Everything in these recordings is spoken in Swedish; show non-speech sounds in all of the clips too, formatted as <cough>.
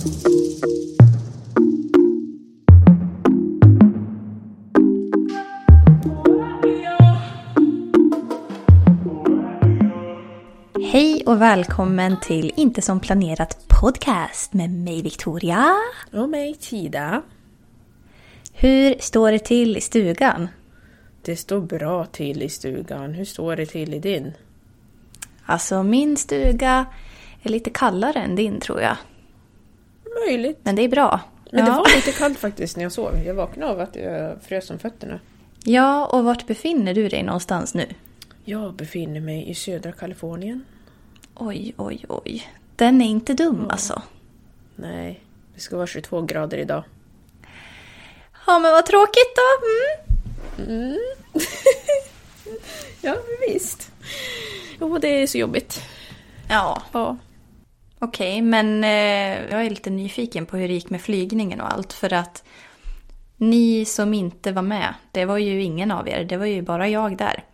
Hej och välkommen till Inte som planerat podcast med mig Victoria. Och mig Tida. Hur står det till i stugan? Det står bra till i stugan. Hur står det till i din? Alltså min stuga är lite kallare än din tror jag. Möjligt. Men det är bra. Men det Ja. var lite kallt faktiskt när jag sov. Jag vaknade av att jag frös om fötterna. Ja, och vart befinner du dig någonstans nu? Jag befinner mig i södra Kalifornien. Oj, oj, oj. Den är inte dum alltså. Nej, det ska vara 22 grader idag. Ja, men vad tråkigt då. Mm. <laughs> Ja, visst. Jo, det är så jobbigt. Ja, Ja. Okej, men eh, jag är lite nyfiken på hur det gick med flygningen och allt. För att ni som inte var med, det var ju ingen av er, det var ju bara jag där.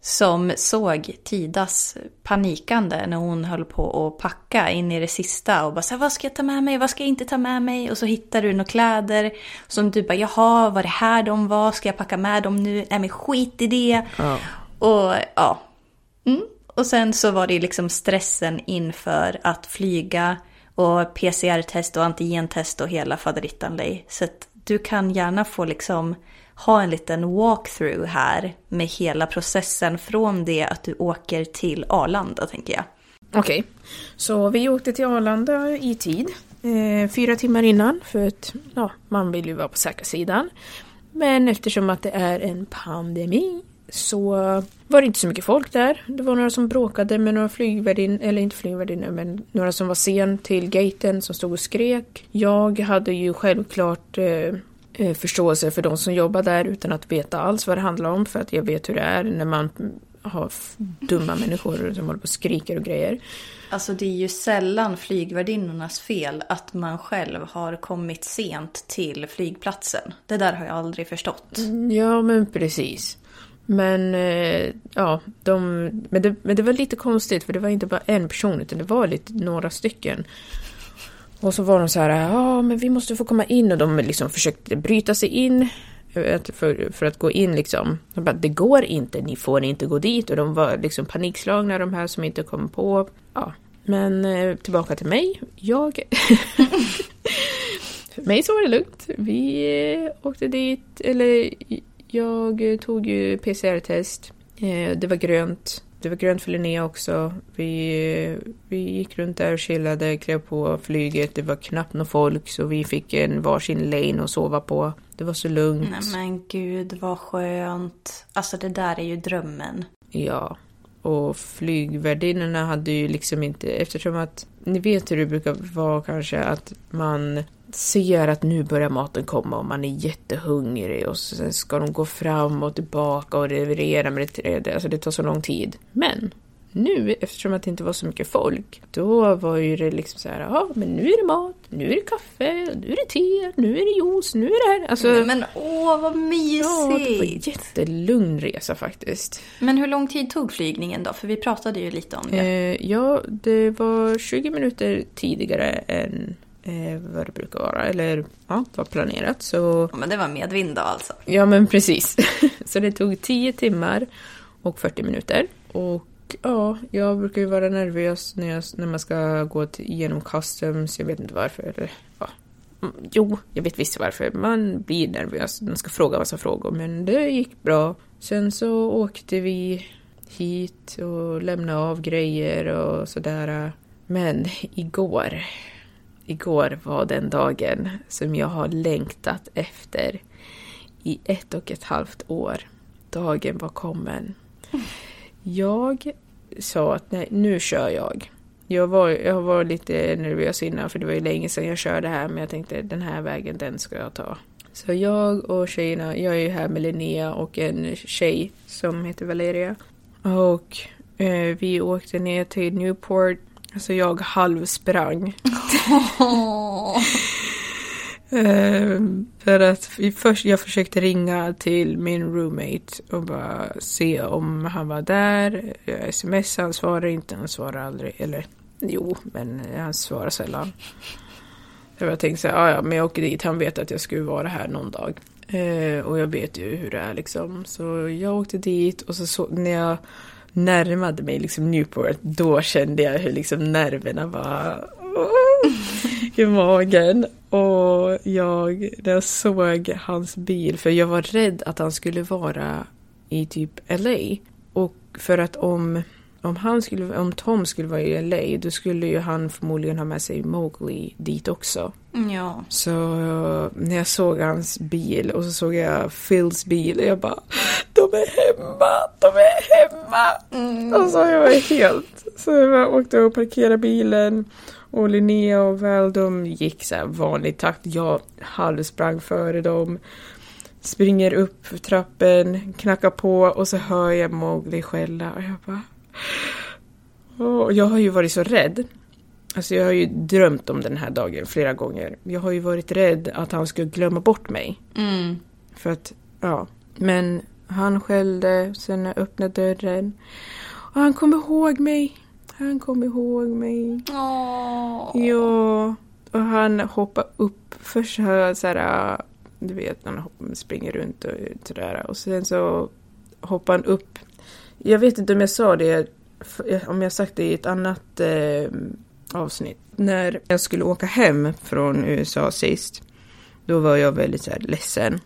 Som såg Tidas panikande när hon höll på att packa in i det sista och bara så här, vad ska jag ta med mig, vad ska jag inte ta med mig? Och så hittar du några kläder som du bara, jaha, var det här de var, ska jag packa med dem nu? Nej men skit i det. Ja. Och ja. Mm. Och sen så var det liksom stressen inför att flyga och PCR-test och antigentest och hela faderittan dig. Så att du kan gärna få liksom ha en liten walkthrough här med hela processen från det att du åker till Arlanda tänker jag. Okej, så vi åkte till Arlanda i tid. Eh, fyra timmar innan, för att ja, man vill ju vara på säkra sidan. Men eftersom att det är en pandemi så var det inte så mycket folk där. Det var några som bråkade med några flygvärdinnor, eller inte flygvärdinnor, men några som var sen till gaten som stod och skrek. Jag hade ju självklart eh, eh, förståelse för de som jobbar där utan att veta alls vad det handlar om för att jag vet hur det är när man har dumma människor som håller på och skriker och grejer. Alltså det är ju sällan flygvärdinnornas fel att man själv har kommit sent till flygplatsen. Det där har jag aldrig förstått. Ja, men precis. Men eh, ja, de, men, det, men det var lite konstigt för det var inte bara en person utan det var lite några stycken. Och så var de så här, ja men vi måste få komma in och de liksom försökte bryta sig in eh, för, för att gå in liksom. De bara, det går inte, ni får inte gå dit och de var liksom panikslagna de här som inte kom på. Ja, men eh, tillbaka till mig. Jag... <laughs> För mig så var det lugnt. Vi åkte dit, eller jag eh, tog ju PCR-test. Eh, det var grönt. Det var grönt för Linnea också. Vi, eh, vi gick runt där och chillade, klev på flyget. Det var knappt någon folk så vi fick en varsin lane att sova på. Det var så lugnt. Nej men gud vad skönt. Alltså det där är ju drömmen. Ja. Och flygvärdinnorna hade ju liksom inte, eftersom att ni vet hur det brukar vara kanske att man ser att nu börjar maten komma och man är jättehungrig och sen ska de gå fram och tillbaka och leverera med det. Alltså det tar så lång tid. Men Nu, eftersom att det inte var så mycket folk, då var ju det liksom så här, ja men nu är det mat, nu är det kaffe, nu är det te, nu är det juice, nu är det här. Alltså, Men åh, vad mysigt! ja, det var en jättelugn resa faktiskt. Men hur lång tid tog flygningen då? För vi pratade ju lite om det. Eh, ja, det var 20 minuter tidigare än eh, vad det brukar vara, eller ja, var planerat. Så Ja, men det var medvind då alltså. Ja, men precis. <laughs> Så det tog 10 timmar och 40 minuter. Och ja, jag brukar ju vara nervös när, jag, när man ska gå till, igenom customs. Jag vet inte varför. Eller, ja. Mm, Jo, jag vet visst varför. Man blir nervös. Man ska fråga massa frågor. Men det gick bra. Sen så åkte vi hit och lämnade av grejer och sådär. Men igår, igår var den dagen som jag har längtat efter i ett och ett halvt år. Dagen var kommen. Jag sa att nej, nu kör jag. Jag var, jag var lite nervös innan för det var ju länge sedan jag körde här men jag tänkte den här vägen den ska jag ta. Så jag och tjejerna, jag är ju här med Linnea och en tjej som heter Valeria. Och eh, vi åkte ner till Newport. Alltså jag halvsprang. <laughs> Eh, för att först, jag försökte ringa till min roommate och bara se om han var där. Jag smsade, han svarade inte, han svarade aldrig. Eller jo, men han svarar sällan. Så jag tänkte så här, "Ah, ja, men jag åker dit, han vet att jag skulle vara här någon dag. Eh, och jag vet ju hur det är liksom. Så jag åkte dit och så, så när jag närmade mig liksom Newport, då kände jag hur liksom nerverna var oh, i magen. Och jag, när jag såg hans bil, för jag var rädd att han skulle vara i typ LA. Och för att om, om, han skulle, om Tom skulle vara i LA, då skulle ju han förmodligen ha med sig Mowgli dit också. Ja. Så när jag såg hans bil och så såg jag Phils bil och jag bara De är hemma! De är hemma! Och så jag var helt... Så jag bara åkte och parkerade bilen och Linnea och Val de gick så här vanlig takt. Jag halvsprang före dem. Springer upp för trappen, knackar på och så hör jag Mowgli skälla och jag bara... Åh, jag har ju varit så rädd. Alltså jag har ju drömt om den här dagen flera gånger. Jag har ju varit rädd att han skulle glömma bort mig. Mm. För att, ja. Men han skällde, sen öppnade dörren. Och han kom ihåg mig. Han kom ihåg mig. Åh. Ja. Och han hoppade upp. Först så här, du vet han springer runt och sådär. Och sen så hoppar han upp. Jag vet inte om jag sa det, om jag sagt det i ett annat eh, avsnitt. När jag skulle åka hem från USA sist, då var jag väldigt så här ledsen.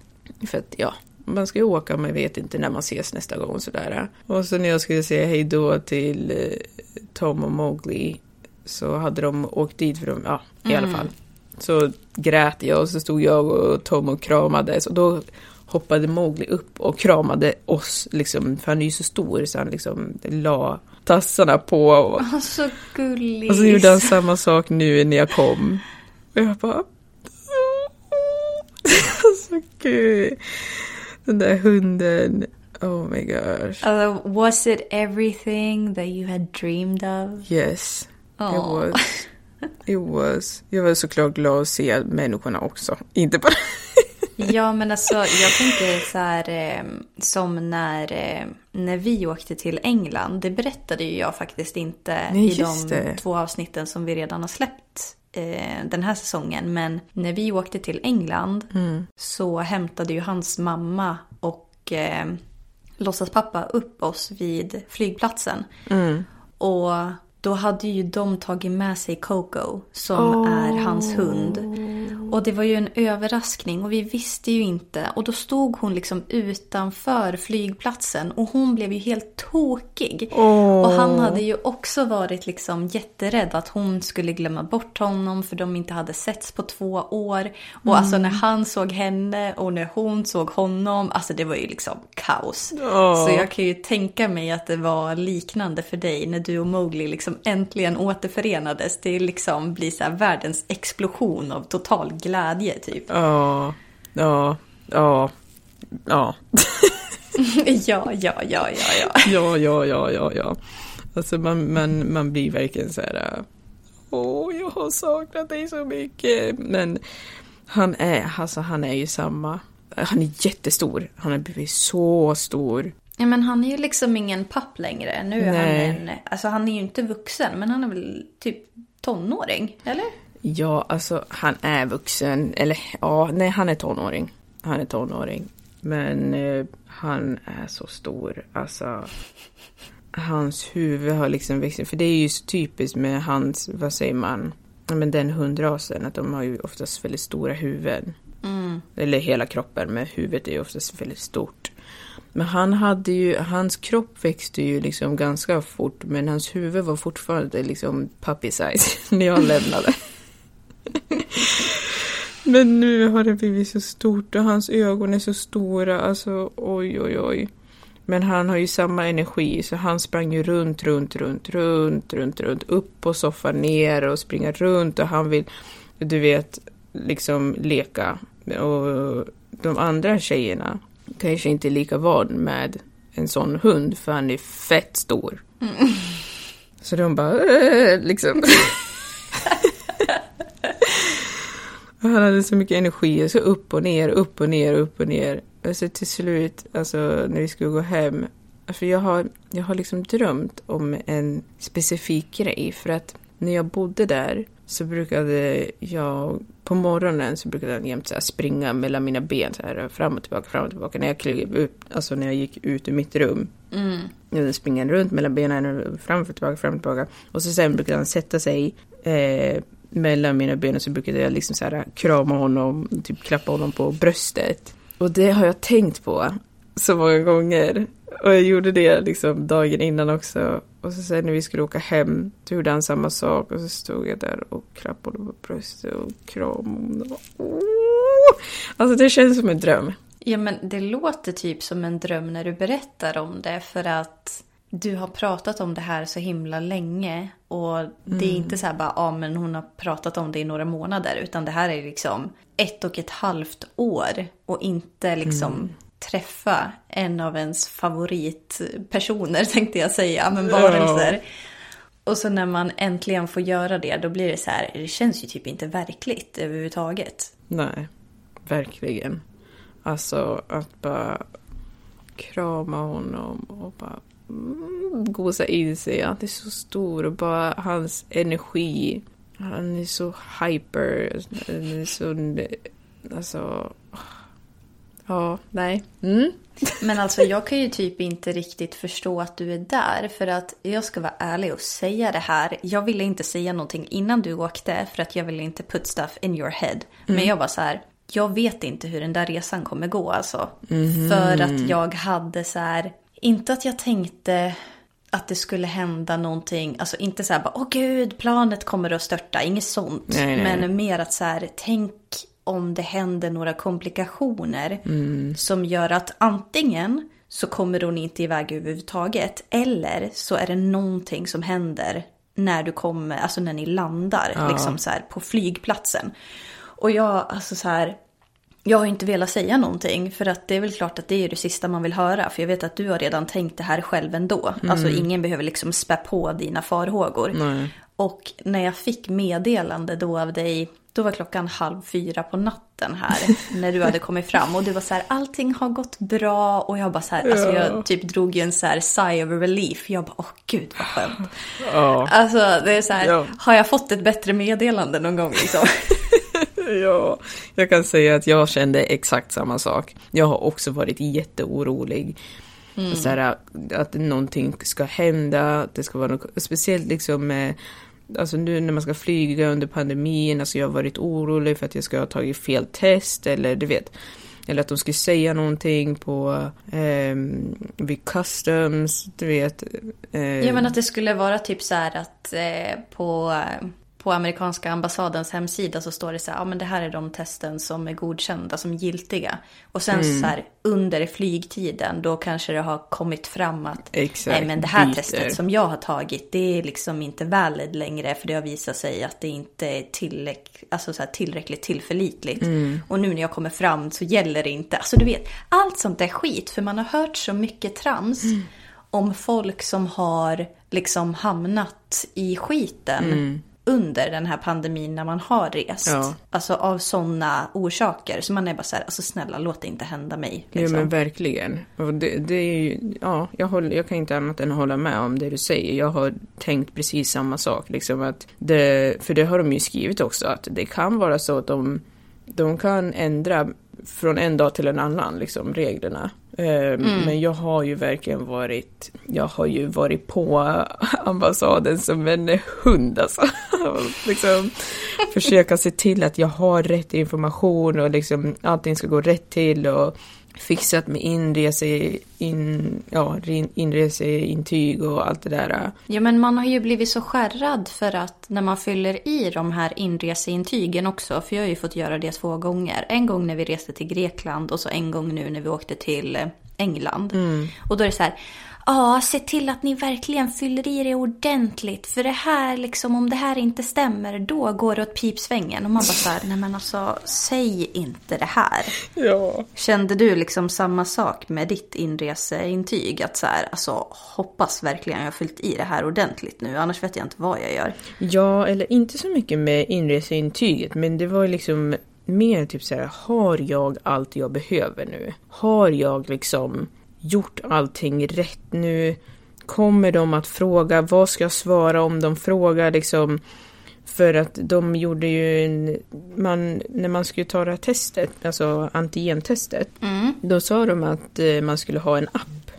För att ja, man ska ju åka men vet inte när man ses nästa gång och sådär. Och så när jag skulle säga hej då till eh, Tom och Mowgli så hade de åkt dit för de, ja i alla fall. Så grät jag och så stod jag och Tom och kramades och då hoppade Mowgli upp och kramade oss liksom, för han är ju så stor så han liksom la tassarna på och, Åh, Så gullig. och så gjorde han samma sak nu när jag kom. Och jag bara... <laughs> så kul. Den där hunden. Oh my gosh. Alltså, was it everything that you had dreamed of? Yes. It Åh. was. It was. Jag var såklart glad att se människorna också. Inte bara... <laughs> Ja, men alltså jag tänker så här eh, som när, eh, när vi åkte till England. Det berättade ju jag faktiskt inte Nej, i de det. två avsnitten som vi redan har släppt eh, den här säsongen. Men när vi åkte till England Mm. så hämtade ju hans mamma och eh, låtsaspappa upp oss vid flygplatsen. Mm. Och då hade ju de tagit med sig Coco som är hans hund. Och det var ju en överraskning och vi visste ju inte. Och då stod hon liksom utanför flygplatsen och hon blev ju helt tokig. Och han hade ju också varit liksom jätterädd att hon skulle glömma bort honom för de inte hade setts på två år. Och alltså när han såg henne och när hon såg honom, alltså det var ju liksom kaos. Åh. Så jag kan ju tänka mig att det var liknande för dig när du och Mowgli liksom äntligen återförenades. Det liksom blir så här världens explosion av total glädje typ. Ja. Ja. Ja. Ja. <laughs> ja, ja, ja, ja, ja. Ja, ja, ja, ja, ja. Alltså man, man, man blir verkligen så här, åh, jag har saknat dig så mycket. Men han är, alltså han är ju samma. Han är jättestor. Han har blivit så stor. Ja, men han är ju liksom ingen papp längre. Nu är Nej. han en, alltså han är ju inte vuxen, men han är väl typ tonåring, eller? Ja, alltså han är vuxen. Eller ja, nej han är tonåring. Han är tonåring. Men eh, han är så stor. Alltså. Hans huvud har liksom växt. För det är ju så typiskt med hans, vad säger man? Men den hundrasen. Att de har ju oftast väldigt stora huvuden. Eller hela kroppen. Men huvudet är ju oftast väldigt stort. Men han hade ju, hans kropp växte ju liksom ganska fort. Men hans huvud var fortfarande liksom puppy size <laughs> när jag lämnade. <laughs> Men nu har det blivit så stort och hans ögon är så stora. Alltså oj, oj, oj. Men han har ju samma energi så han sprang ju runt, runt, runt, runt, runt, runt. Upp på soffan, ner och springa runt och han vill, du vet, liksom leka. Och de andra tjejerna kanske inte är lika van med en sån hund för han är fett stor. Så de bara, "Äh", liksom. <laughs> Och Han hade så mycket energi, så upp och ner, upp och ner, upp och ner. Alltså till slut, alltså när vi skulle gå hem. Alltså jag har, jag har liksom drömt om en specifik grej. För att när jag bodde där så brukade jag, på morgonen så brukade jag jämt så springa mellan mina ben så här fram och tillbaka, fram och tillbaka. När jag klev ut, alltså när jag gick ut ur mitt rum. Jag springer runt mellan benen, fram och tillbaka, fram och tillbaka. Och så sen brukade han sätta sig eh, mellan mina ben och så brukade jag liksom så här äh, krama honom, typ klappa honom på bröstet. Och det har jag tänkt på så många gånger. Och jag gjorde det liksom dagen innan också. Och så sen när vi skulle åka hem, då gjorde han samma sak. Och så stod jag där och klappade honom på bröstet och kramade honom. Oh! Alltså det känns som en dröm. Ja, men det låter typ som en dröm när du berättar om det. För att du har pratat om det här så himla länge. Och det är inte så här bara, ja men hon har pratat om det i några månader. Utan det här är liksom ett och ett halvt år. Och inte liksom träffa en av ens favoritpersoner <laughs> tänkte jag säga. Men varelser. Och så när man äntligen får göra det, då blir det så här, det känns ju typ inte verkligt överhuvudtaget. Nej, verkligen. Alltså att bara krama honom och bara mm, gosa in sig. Han är så stor och bara hans energi. Han är så hyper. Han är så... Alltså... Ja, nej. Mm. Men alltså jag kan ju typ inte riktigt förstå att du är där. För att jag ska vara ärlig och säga det här. Jag ville inte säga någonting innan du åkte. För att jag ville inte put stuff in your head. Men jag var så här. Jag vet inte hur den där resan kommer gå alltså. För att jag hade så här. Inte att jag tänkte att det skulle hända någonting. Alltså inte så här bara åh gud planet kommer att störta. Inget sånt. Nej, nej. Men mer att så här tänk om det händer några komplikationer som gör att antingen så kommer hon inte iväg överhuvudtaget eller så är det någonting som händer när du kommer, alltså när ni landar liksom så här på flygplatsen. Och jag, alltså så här, jag har inte velat säga någonting för att det är väl klart att det är det sista man vill höra. För jag vet att du har redan tänkt det här själv ändå. Alltså ingen behöver liksom spä på dina farhågor. Och när jag fick meddelande då av dig, då var klockan halv fyra på natten här. <laughs> när du hade kommit fram och du var så här, allting har gått bra. Och jag bara så här, alltså jag typ drog ju en så här sigh of relief. Jag bara, åh gud vad skönt. Ja. Alltså det är så här, Ja. har jag fått ett bättre meddelande någon gång liksom? <laughs> <laughs> Ja, jag kan säga att jag kände exakt samma sak. Jag har också varit jätteorolig. Så här, att någonting ska hända, det ska vara något, speciellt liksom med Alltså nu när man ska flyga under pandemin, alltså jag har varit orolig för att jag ska ha tagit fel test eller du vet. Eller att de skulle säga någonting på ehm, vid customs, du vet. eh, Ja men att det skulle vara typ så här att eh, på, på amerikanska ambassadens hemsida så står det så här, ja men det här är de testen som är godkända som giltiga. Och sen Mm. så här under flygtiden då kanske det har kommit fram att Exakt, nej men det här byter. testet som jag har tagit det är liksom inte valid längre för det har visat sig att det inte är tillräck, alltså så här tillräckligt tillförlitligt. Mm. Och nu när jag kommer fram så gäller det inte. Alltså du vet, allt sånt där skit för man har hört så mycket trams. Mm. om folk som har liksom hamnat i skiten under den här pandemin när man har rest. Ja. Alltså av sådana orsaker. Så man är bara så här, alltså snälla låt det inte hända mig. Ja Liksom. men verkligen. Och det, det är ju, ja, jag, håller, jag kan inte annat än hålla med om det du säger. Jag har tänkt precis samma sak. Liksom att det, för det har de ju skrivit också, att det kan vara så att de, de kan ändra från en dag till en annan, liksom, reglerna. Eh, Men jag har ju verkligen varit, jag har ju varit på <laughs> ambassaden som en hund alltså. <laughs> Liksom försöka se till att jag har rätt information och liksom allting ska gå rätt till och fixat med inrese, in, ja, inreseintyg och allt det där. Ja men man har ju blivit så skärrad för att när man fyller i de här inreseintygen också. För jag har ju fått göra det två gånger. En gång när vi reste till Grekland och så en gång nu när vi åkte till eh, England. Och då är det så här. Ja, se till att ni verkligen fyller i det ordentligt. För det här, liksom, om det här inte stämmer, då går det åt pipsvängen. Och man bara så här, nej men alltså, säg inte det här. Ja. Kände du liksom samma sak med ditt inreseintyg? Att så här, alltså hoppas verkligen jag har fyllt i det här ordentligt nu, annars vet jag inte vad jag gör. Ja, eller inte så mycket med inreseintyget, men det var liksom mer typ så här, har jag allt jag behöver nu? Har jag liksom gjort allting rätt nu? Kommer de att fråga, vad ska jag svara om de frågar liksom? För att de gjorde ju en, man, när man skulle ta det här testet, alltså antigentestet, då sa de att eh, man skulle ha en app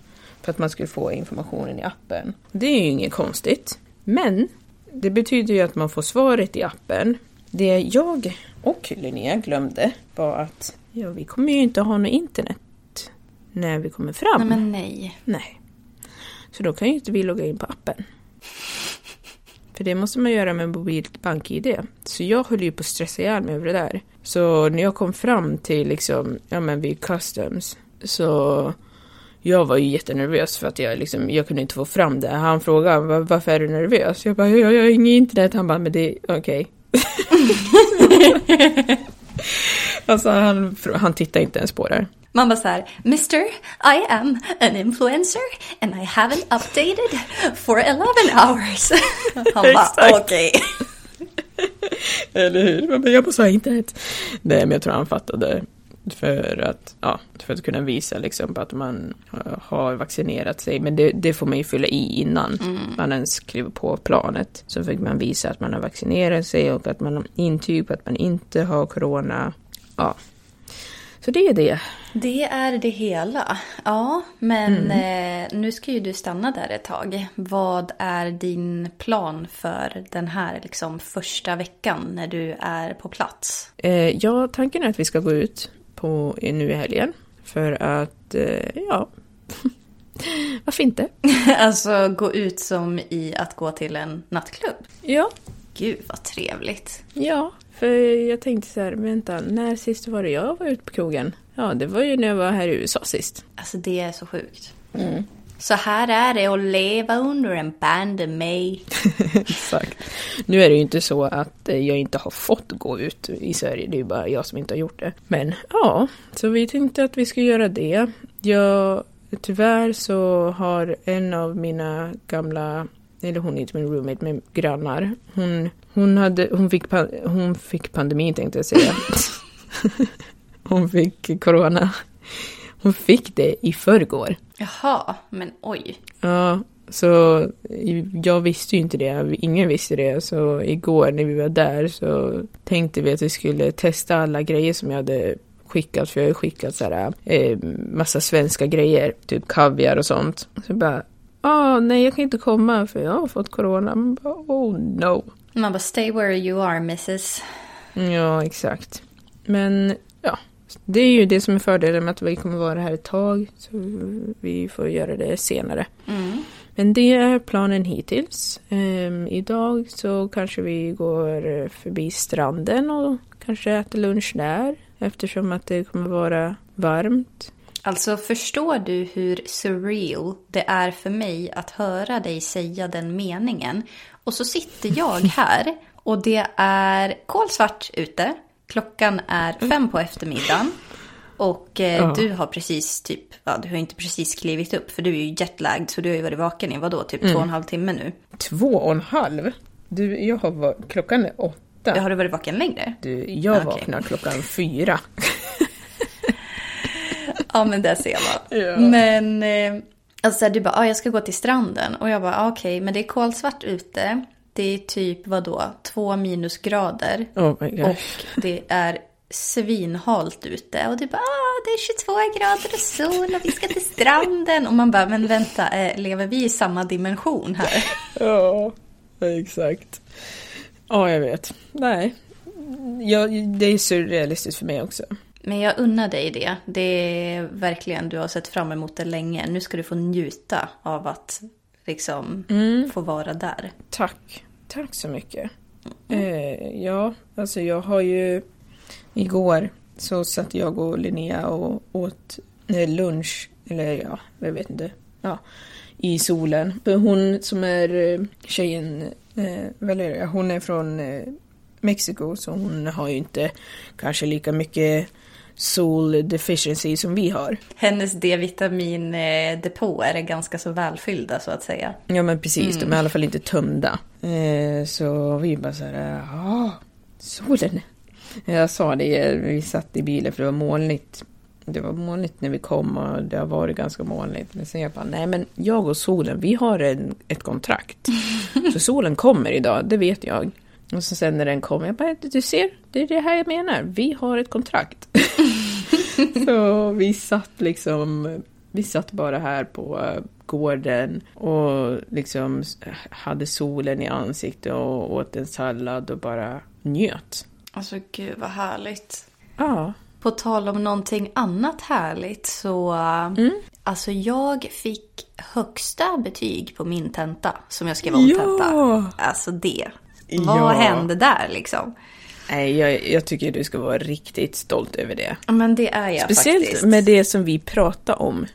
för att man skulle få informationen i appen. Det är ju inget konstigt. Men det betyder ju att man får svaret i appen. Det jag och Linnea glömde var att ja, vi kommer ju inte ha något internet när vi kommer fram. Nej men nej. Nej. Så då kan ju inte vi logga in på appen. För det måste man göra med mobilt bank-id. Så jag höll ju på att stressa ihjäl mig över det där. Så när jag kom fram till liksom, ja men vid customs, så jag var ju jättenervös för att jag liksom, jag kunde inte få fram det. Han frågade "Va- varför är du nervös? Jag bara, jag, jag har inget internet. Han bara, men det, okej. <laughs> <laughs> alltså han, han tittade inte ens på det. Man bara så här, Mr. I am an influencer and I haven't updated for 11 hours. <laughs> Han bara, okej. <laughs> Eller hur? Man bara, Jag måste ha internet. Nej, men jag tror han fattade. För att, ja, för att kunna visa liksom att man eh, har vaccinerat sig. Men det, det får man ju fylla i innan man ens kliver på planet. Så fick man visa att man har vaccinerat sig och att man har intyg på att man inte har corona. Ja. Så det är det. Det är det hela. Ja, men eh, nu ska ju du stanna där ett tag. Vad är din plan för den här liksom, första veckan när du är på plats? Eh, ja, tanken är att vi ska gå ut på, nu i helgen. För att, eh, ja, <laughs> varför inte? <laughs> alltså gå ut som i att gå till en nattklubb. Ja, Gud vad trevligt. Ja, för jag tänkte så här, vänta, när sist var det jag var ute på krogen? Ja, det var ju när jag var här i USA sist. Alltså det är så sjukt. Så här är det att leva under en pandemi. <laughs> Exakt. Nu är det ju inte så att eh, jag inte har fått gå ut i Sverige, det är ju bara jag som inte har gjort det. Men ja, så vi tänkte att vi ska göra det. Jag, tyvärr så har en av mina gamla, eller hon är inte min roommate, men grannar, hon, hon, hade, hon, fick, hon fick pandemin tänkte jag säga. <laughs> hon fick corona. Hon fick det i förrgår. Jaha, men oj. Ja, så jag visste ju inte det, ingen visste det. Så igår när vi var där så tänkte vi att vi skulle testa alla grejer som jag hade skickat. För jag har ju skickat så här, eh, massa svenska grejer, typ kaviar och sånt. Så bara, ah nej jag kan inte komma för jag har fått corona. Man bara, oh no. Man bara stay where you are mrs. Ja, exakt. Men ja, det är ju det som är fördelen med att vi kommer vara här ett tag. Så vi får göra det senare. Men det är planen hittills. Ehm, idag så kanske vi går förbi stranden och kanske äter lunch där. Eftersom att det kommer vara varmt. Alltså förstår du hur surreal det är för mig att höra dig säga den meningen? Och så sitter jag <laughs> här och det är kolsvart ute. Klockan är fem på eftermiddagen. Och eh, Ja. du har precis typ, ja du har inte precis klivit upp för du är ju jetlagd så du har ju varit vaken i vadå, typ Mm. två och en halv timme nu. Två och en halv? Du, jag har va- klockan är åtta. Har du varit vaken längre? Du, jag Okej. vaknar klockan fyra. <laughs> Ja men det ser man. <laughs> Ja. Men eh, alltså du bara, ah, jag ska gå till stranden. Och jag bara, ah, okej men det är kolsvart ute. Det är typ vadå, två minusgrader. Oh. Och det är svinhalt ute. Och du bara, ah, det är 22 grader och sol och vi ska till stranden. Och man bara, men vänta, eh, lever vi i samma dimension här? <laughs> Ja, exakt. Ja, jag vet. Nej. Ja, det är surrealistiskt för mig också. Men jag unnar dig det. Det är verkligen, du har sett fram emot det länge. Nu ska du få njuta av att liksom få vara där. Tack. Tack så mycket. Eh, ja, alltså jag har ju... Igår så satt jag och Linnea och åt eh, lunch, eller ja, jag vet inte. Ja, i solen. Hon som är eh, tjejen, eh, Valeria, hon är från eh, Mexiko så hon har ju inte kanske lika mycket sol deficiency som vi har. Hennes D-vitamindepåer är ganska så välfyllda så att säga. Ja men precis, de är i alla fall inte tömda. Eh, så vi bara så här, ja, solen. Jag sa det, vi satt i bilen för det var molnigt. Det var molnigt när vi kom och det har varit ganska molnigt. Men sen jag bara, nej men jag och solen, vi har en, ett kontrakt. <laughs> Så solen kommer idag, det vet jag. Och så sen när den kommer, jag bara, du ser, det är det här jag menar. Vi har ett kontrakt. <laughs> så vi satt liksom, vi satt bara här på eh, gården och liksom hade solen i ansiktet och åt en sallad och bara njöt. Alltså gud vad härligt. Ja. På tal om någonting annat härligt så... Alltså jag fick högsta betyg på min tenta som jag skrev om Ja! tenta. Alltså det. Vad Ja. hände där liksom? Nej, jag, jag tycker du ska vara riktigt stolt över det. Ja, Men det är jag Speciellt faktiskt. med det som vi pratade om.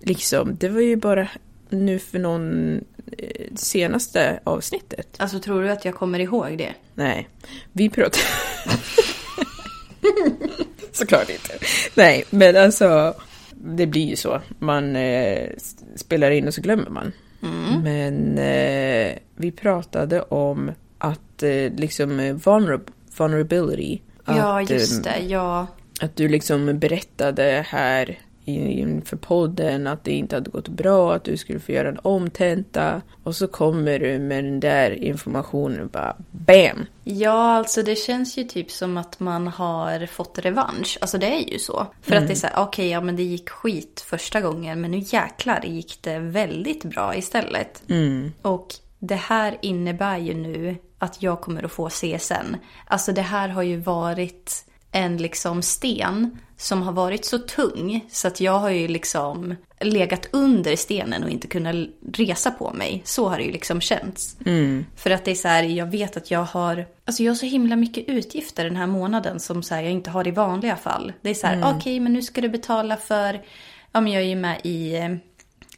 Liksom, det var ju bara nu för någon eh, senaste avsnittet. Alltså tror du att jag kommer ihåg det? Nej, vi pratade... <laughs> Såklart inte. Nej, men alltså, det blir ju så. Man eh, spelar in och så glömmer man. Men eh, vi pratade om att eh, liksom eh, vulner- vulnerability. ja, att, just eh, det. Ja. att du liksom berättade här inför podden att det inte hade gått bra, att du skulle få göra en omtenta. Och så kommer du med den där informationen och bara BAM! Ja, alltså det känns ju typ som att man har fått revansch. Alltså det är ju så. För att det är så här, okej, ja men det gick skit första gången, men nu jäklar gick det väldigt bra istället. Och det här innebär ju nu att jag kommer att få CSN. Alltså det här har ju varit en liksom sten som har varit så tung så att jag har ju liksom legat under stenen och inte kunnat resa på mig. Så har det ju liksom känts. För att det är så här, jag vet att jag har, alltså jag har så himla mycket utgifter den här månaden som så här, jag inte har i vanliga fall. Det är så här, okej men nu ska du betala för, ja men jag är ju med i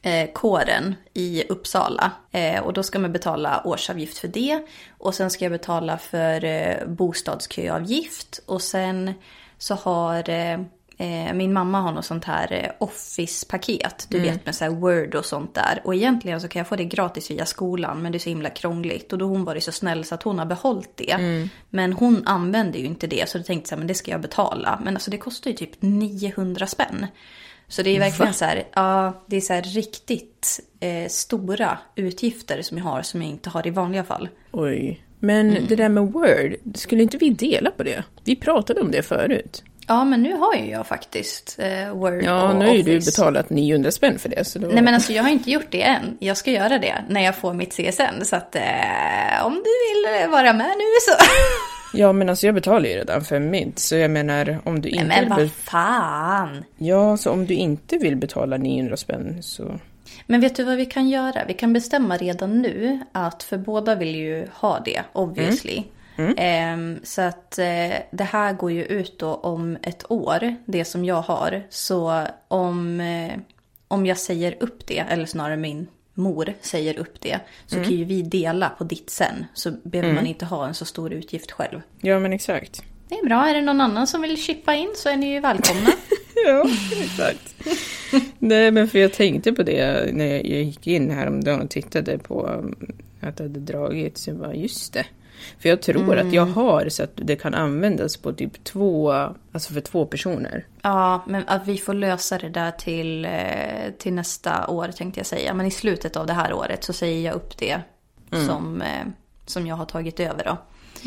eh, kåren i Uppsala. Eh, och då ska man betala årsavgift för det. Och sen ska jag betala för eh, bostadsköavgift. Och sen så har eh, eh, min mamma har något sånt här eh, Office-paket. Du vet med så här Word och sånt där. Och egentligen så kan jag få det gratis via skolan. Men det är så himla krångligt. Och då hon varit så snäll så att hon har behållit det. Men hon använder ju inte det. Så då tänkte jag men det ska jag betala. Men alltså det kostar ju typ 900 spänn. Så det är verkligen så här, ja, det är så här riktigt eh, stora utgifter som jag har som jag inte har i vanliga fall. Oj. Men Mm. det där med Word, skulle inte vi dela på det? Vi pratade om det förut. Ja, men nu har ju jag faktiskt eh, Word Ja, nu har ju du betalat 900 spänn för det. Så då... Nej men alltså jag har inte gjort det än. Jag ska göra det när jag får mitt CSN. Så att eh, om du vill vara med nu så. <laughs> Ja, men alltså jag betalar ju redan för mitt. Så jag menar, om du Nej, inte... men vill vad fan. Ja, så om du inte vill betala 900 spänn så... Men vet du vad vi kan göra? Vi kan bestämma redan nu att, för båda vill ju ha det, obviously. Ehm, så att eh, det här går ju ut då om ett år, det som jag har. Så om, eh, om jag säger upp det, eller snarare min mor säger upp det, så kan ju vi dela på ditt sen. Så behöver man inte ha en så stor utgift själv. Ja, men exakt. Det är bra. Är det någon annan som vill chippa in så är ni ju välkomna. <laughs> ja, exakt. Nej, men för jag tänkte på det när jag gick in häromdagen och tittade på um, att det hade dragits. Jag bara, just det. För jag tror mm. att jag har så att det kan användas på typ två, alltså för två personer. Ja, men att vi får lösa det där till, eh, till nästa år tänkte jag säga. Men i slutet av det här året så säger jag upp det mm. som, eh, som jag har tagit över då.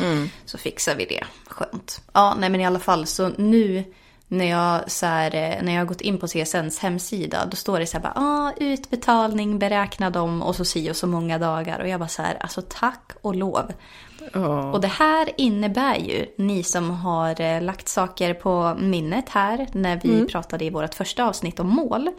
Mm. Så fixar vi det. Skönt. Ja, nej men i alla fall så nu när jag, så här, eh, när jag har gått in på CSNs hemsida då står det så här bara ah, utbetalning beräknad om och så si och så många dagar och jag bara så här alltså tack och lov. Oh. Och det här innebär ju, ni som har eh, lagt saker på minnet här när vi mm. pratade i vårt första avsnitt om mål.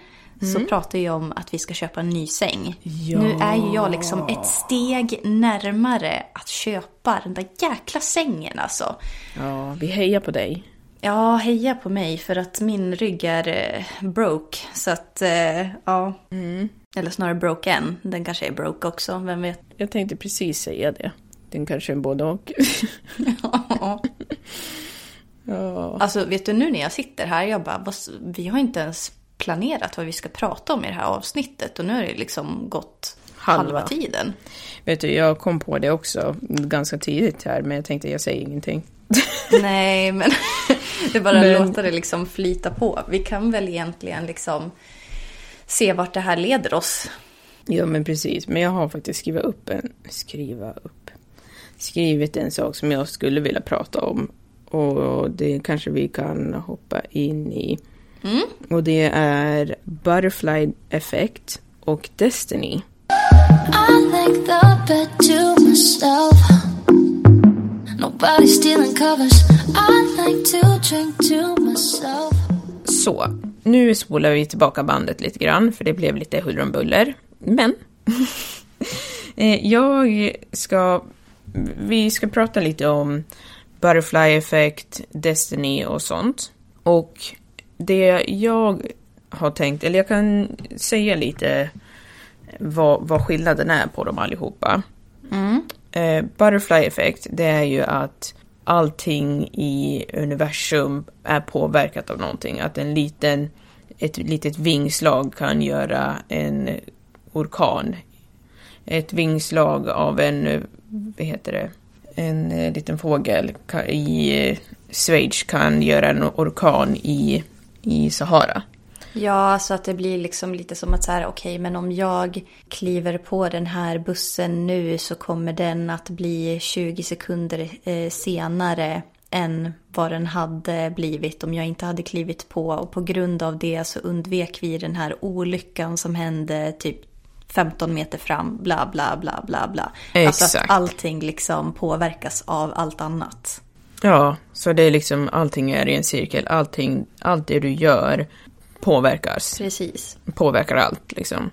Mm. Så pratar jag om att vi ska köpa en ny säng. Ja. Nu är ju jag liksom ett steg närmare att köpa den där jäkla sängen alltså. Ja, vi hejar på dig. Ja, heja på mig för att min rygg är eh, broke. Så att, eh, ja. Mm. Eller snarare broken. Den kanske är broke också, vem vet. Jag tänkte precis säga det. Den kanske är både och. <laughs> ja. ja. Alltså, vet du nu när jag sitter här, jag bara, vi har inte ens planerat vad vi ska prata om i det här avsnittet. Och nu har det liksom gått halva, halva tiden. Vet du, jag kom på det också ganska tidigt här, men jag tänkte jag säger ingenting. <laughs> Nej, men <laughs> det bara men... låta det liksom flyta på. Vi kan väl egentligen liksom se vart det här leder oss. Ja, men precis. Men jag har faktiskt skrivit upp en... Skriva upp. Skrivit en sak som jag skulle vilja prata om. Och det kanske vi kan hoppa in i. Mm. Och det är Butterfly Effect och Destiny. Så, nu spolar vi tillbaka bandet lite grann för det blev lite huller om buller. Men <laughs> eh, jag ska... Vi ska prata lite om Butterfly Effect, Destiny och sånt. Och det jag har tänkt, eller jag kan säga lite vad, vad skillnaden är på dem allihopa. Mm. Eh, butterfly effect, det är ju att allting i universum är påverkat av någonting. Att en liten, ett litet vingslag kan göra en orkan. Ett vingslag av en, vad heter det, en eh, liten fågel i eh, Schweiz kan göra en orkan i, i Sahara. Ja, så att det blir liksom lite som att så här, okej, okay, men om jag kliver på den här bussen nu så kommer den att bli 20 sekunder eh, senare än vad den hade blivit om jag inte hade klivit på. Och på grund av det så undvek vi den här olyckan som hände typ 15 meter fram, bla bla bla bla bla. Exakt. Alltså att allting liksom påverkas av allt annat. Ja, så det är liksom allting är i en cirkel, allting, allt det du gör påverkas. Precis. Påverkar allt liksom.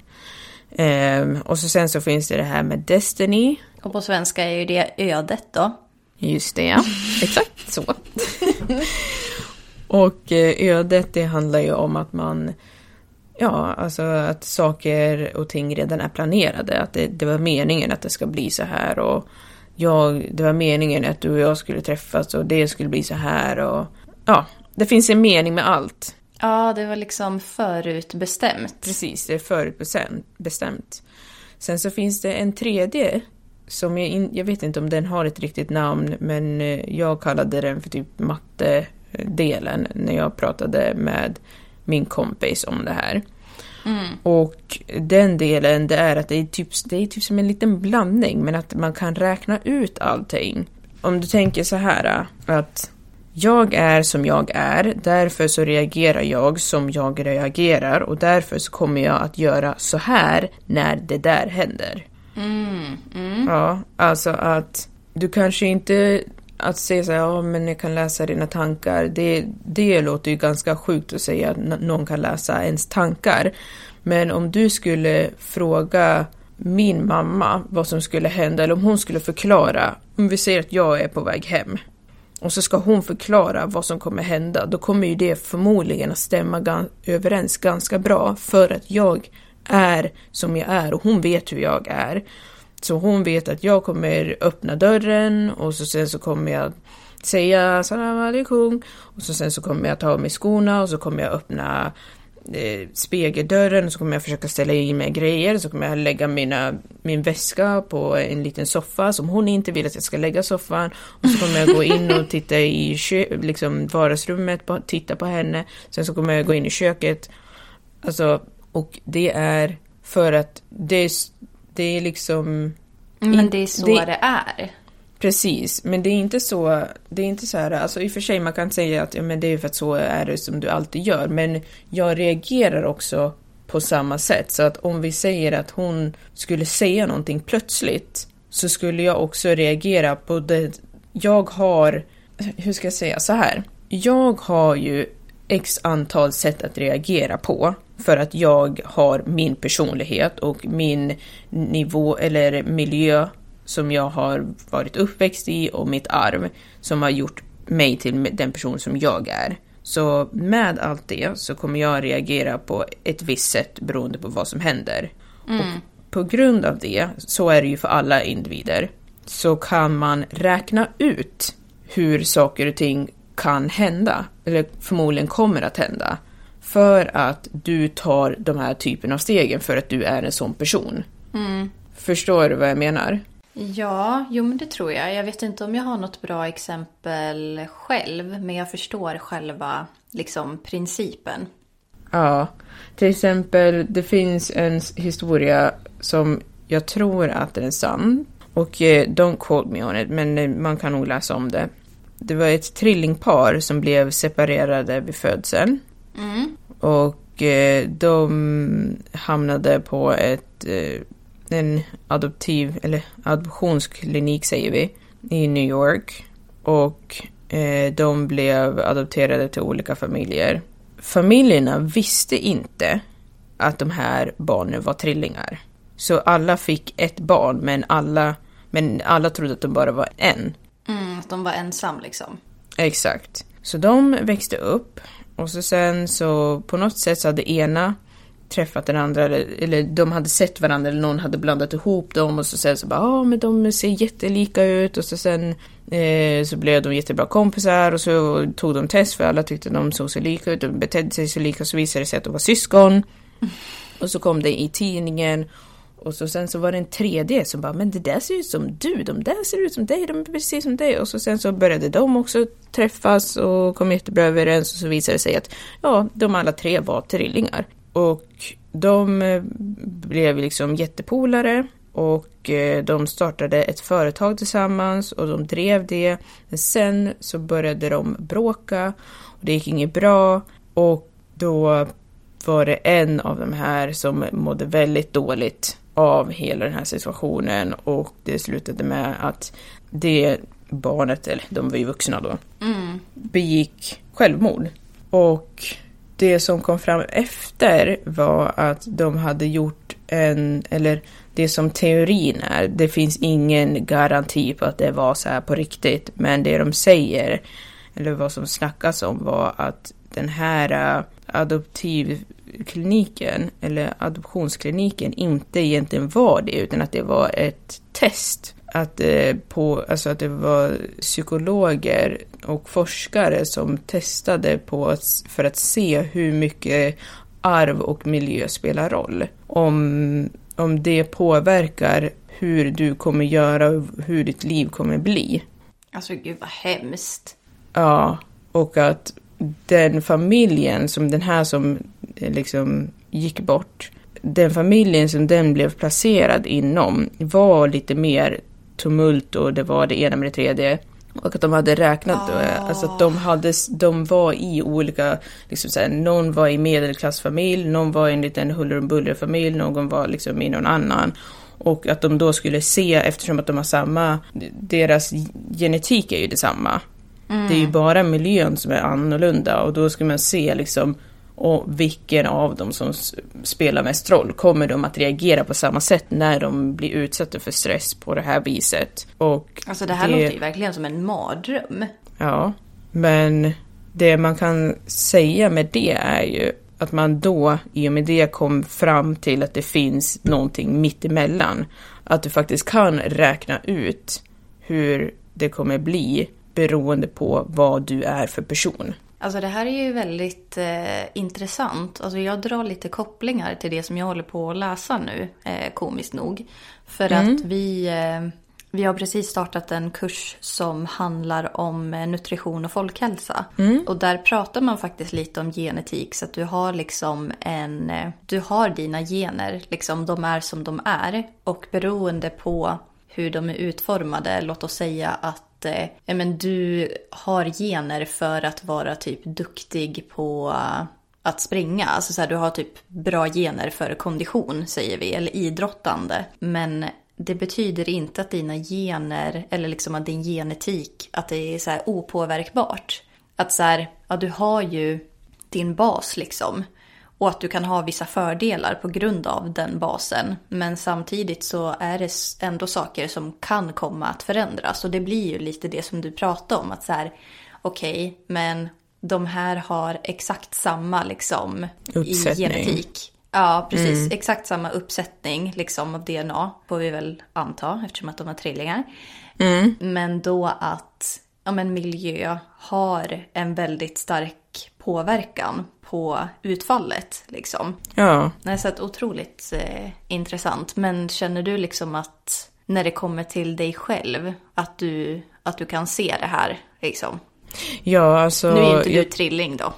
Eh, och så sen så finns det det här med Destiny. Och på svenska är ju det ödet då. Just det, ja. <laughs> Exakt så. <laughs> och eh, ödet det handlar ju om att man Ja, alltså att saker och ting redan är planerade. Att det, det, var meningen att det ska bli så här och jag, det var meningen att du och jag skulle träffas och det skulle bli så här och ja, det finns en mening med allt. Ja, det var liksom förutbestämt. Precis, det är förutbestämt. Sen så finns det en tredje som jag, in, jag vet inte om den har ett riktigt namn, men eh, jag kallade den för typ mattedelen när jag pratade med min kompis om det här. Mm. Och den delen, det är att det är, typ, det är typ som en liten blandning, men att man kan räkna ut allting. Om du tänker så här, att jag är som jag är, därför så reagerar jag som jag reagerar och därför så kommer jag att göra så här när det där händer. Mm, mm. Ja, alltså att du kanske inte att säga så här, ja men jag kan läsa dina tankar, det, det låter ju ganska sjukt att säga att någon kan läsa ens tankar. Men om du skulle fråga min mamma vad som skulle hända, eller om hon skulle förklara, om vi säger att jag är på väg hem och så ska hon förklara vad som kommer hända, då kommer ju det förmodligen att stämma överens ganska bra för att jag är som jag är och hon vet hur jag är. Så hon vet att jag kommer öppna dörren och så sen så kommer jag säga salam alaikum. Och så sen så kommer jag ta av mig skorna och så kommer jag öppna eh, spegeldörren och så kommer jag försöka ställa in mig grejer. Så kommer jag lägga mina, min väska på en liten soffa som hon inte vill att jag ska lägga soffan. Och så kommer jag gå in och titta i liksom vardagsrummet, på, titta på henne. Sen så kommer jag gå in i köket. Alltså och det är för att det är, det är liksom Men det är så det- det är. Precis, men det är inte så, det är inte så här, alltså i och för sig man kan säga att ja, men det är för att så är det som du alltid gör, men jag reagerar också på samma sätt. Så att om vi säger att hon skulle säga någonting plötsligt så skulle jag också reagera på det. Jag har, hur ska jag säga, så här. Jag har ju x antal sätt att reagera på för att jag har min personlighet och min nivå eller miljö som jag har varit uppväxt i och mitt arv som har gjort mig till den person som jag är. Så med allt det så kommer jag reagera på ett visst sätt beroende på vad som händer. Och på grund av det, så är det ju för alla individer, så kan man räkna ut hur saker och ting kan hända, eller förmodligen kommer att hända. För att du tar de här typen av stegen för att du är en sån person. Förstår du vad jag menar? Ja, jo men det tror jag. Jag vet inte om jag har något bra exempel själv, men jag förstår själva liksom principen. Ja, till exempel det finns en historia som jag tror att den är sann. Och eh, don't quote me on it, men eh, man kan nog läsa om det. Det var ett trillingpar som blev separerade vid födseln. Och eh, de hamnade på ett, eh, en adoptiv, eller adoptionsklinik säger vi, i New York. Och eh, de blev adopterade till olika familjer. Familjerna visste inte att de här barnen var trillingar. Så alla fick ett barn, men alla, men alla trodde att de bara var en. Mm, att de var ensam liksom. Exakt. Så de växte upp och så sen så på något sätt så hade ena träffat den andra eller, eller de hade sett varandra eller någon hade blandat ihop dem och så sen så bara ja ah, men de ser jättelika ut och så sen eh, så blev de jättebra kompisar och så tog de test för alla tyckte de såg så lika ut och betedde sig så lika och så visade det sig att de var syskon. Och så kom det i tidningen och så sen så var det en tredje som bara, men det där ser ut som du, de där ser ut som dig, de är precis som dig. Och så sen så började de också träffas och kom jättebra överens. Och så visade det sig att ja, de alla tre var trillingar. Och de eh, blev liksom jättepolare. Och eh, de startade ett företag tillsammans och de drev det. Men sen så började de bråka. Och det gick inget bra. Och då var det en av de här som mådde väldigt dåligt av hela den här situationen och det slutade med att det barnet, eller de var ju vuxna då, begick självmord. Och det som kom fram efter var att de hade gjort en, eller det som teorin är, det finns ingen garanti på att det var så här på riktigt, men det de säger, eller vad som snackas om var att den här äh, adoptivkliniken, eller adoptionskliniken, inte egentligen var det, utan att det var ett test. Att, eh, på, alltså att det var psykologer och forskare som testade på för att se hur mycket arv och miljö spelar roll. Om, om det påverkar hur du kommer göra och hur ditt liv kommer bli. Alltså gud vad hemskt. Ja, och att den familjen som den här som liksom gick bort, den familjen som den blev placerad inom var lite mer tumult och det var det ena med det tredje. Och att de hade räknat, eh, alltså att de, hade, de var i olika, liksom såhär, någon var i medelklassfamilj, någon var i en liten huller om buller familj, någon var liksom i någon annan. Och att de då skulle se, eftersom att de har samma, deras genetik är ju detsamma. Det är ju bara miljön som är annorlunda och då ska man se liksom och vilken av dem som spelar mest roll. Kommer de att reagera på samma sätt när de blir utsatta för stress på det här viset? Och Alltså det här låter ju verkligen som en mardröm. Ja, men det man kan säga med det är ju att man då i och med det kom fram till att det finns någonting mittemellan. Att du faktiskt kan räkna ut hur det kommer bli beroende på vad du är för person. Alltså det här är ju väldigt eh, intressant. Alltså jag drar lite kopplingar till det som jag håller på att läsa nu, eh, komiskt nog. För Mm. att vi, eh, vi har precis startat en kurs som handlar om eh, nutrition och folkhälsa. Mm. Och där pratar man faktiskt lite om genetik. Så att du har liksom en, eh, du har dina gener, liksom de är som de är. Och beroende på hur de är utformade, låt oss säga att eh, men du har gener för att vara typ duktig på eh, att springa. Alltså så här, du har typ bra gener för kondition säger vi, eller idrottande. Men det betyder inte att dina gener, eller liksom att din genetik, att det är så här opåverkbart. Att så här, ja du har ju din bas liksom. Och att du kan ha vissa fördelar på grund av den basen. Men samtidigt så är det ändå saker som kan komma att förändras. Och det blir ju lite det som du pratade om. Att så här, okej, men de här har exakt samma liksom i Uppsättning. genetik. Ja, precis. Exakt samma uppsättning liksom av DNA får vi väl anta eftersom att de har trillingar. Men då att ja, men miljö har en väldigt stark påverkan på utfallet. Liksom. Ja, så att otroligt eh, intressant. Men känner du liksom att när det kommer till dig själv att du, att du kan se det här? Liksom? ja alltså... Nu är inte du jag- trilling då.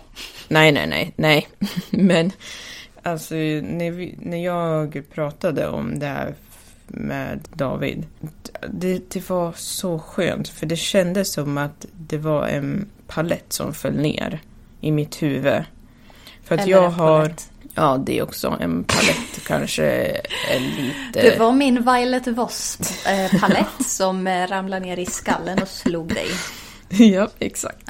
Nej, nej, nej, nej. <laughs> Men alltså när, vi, när jag pratade om det här med David. Det, det var så skönt för det kändes som att det var en palett som föll ner i mitt huvud. För att Eller jag har... Ja, det är också en palett <laughs> kanske är lite... Det var min Violet Voss-palett <laughs> som eh, ramlade ner i skallen och slog dig. <laughs> ja, exakt.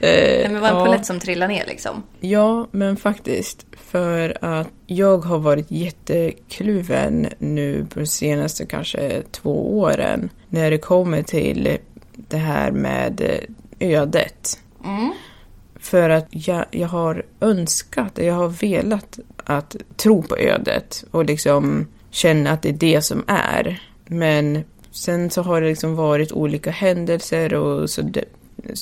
Eh, Nej, men det var en ja. palett som trillade ner liksom. Ja, men faktiskt. För att jag har varit jättekluven nu på de senaste kanske två åren. När det kommer till det här med ödet. För att jag, jag har önskat, jag har velat att tro på ödet och liksom känna att det är det som är. Men sen så har det liksom varit olika händelser och så det,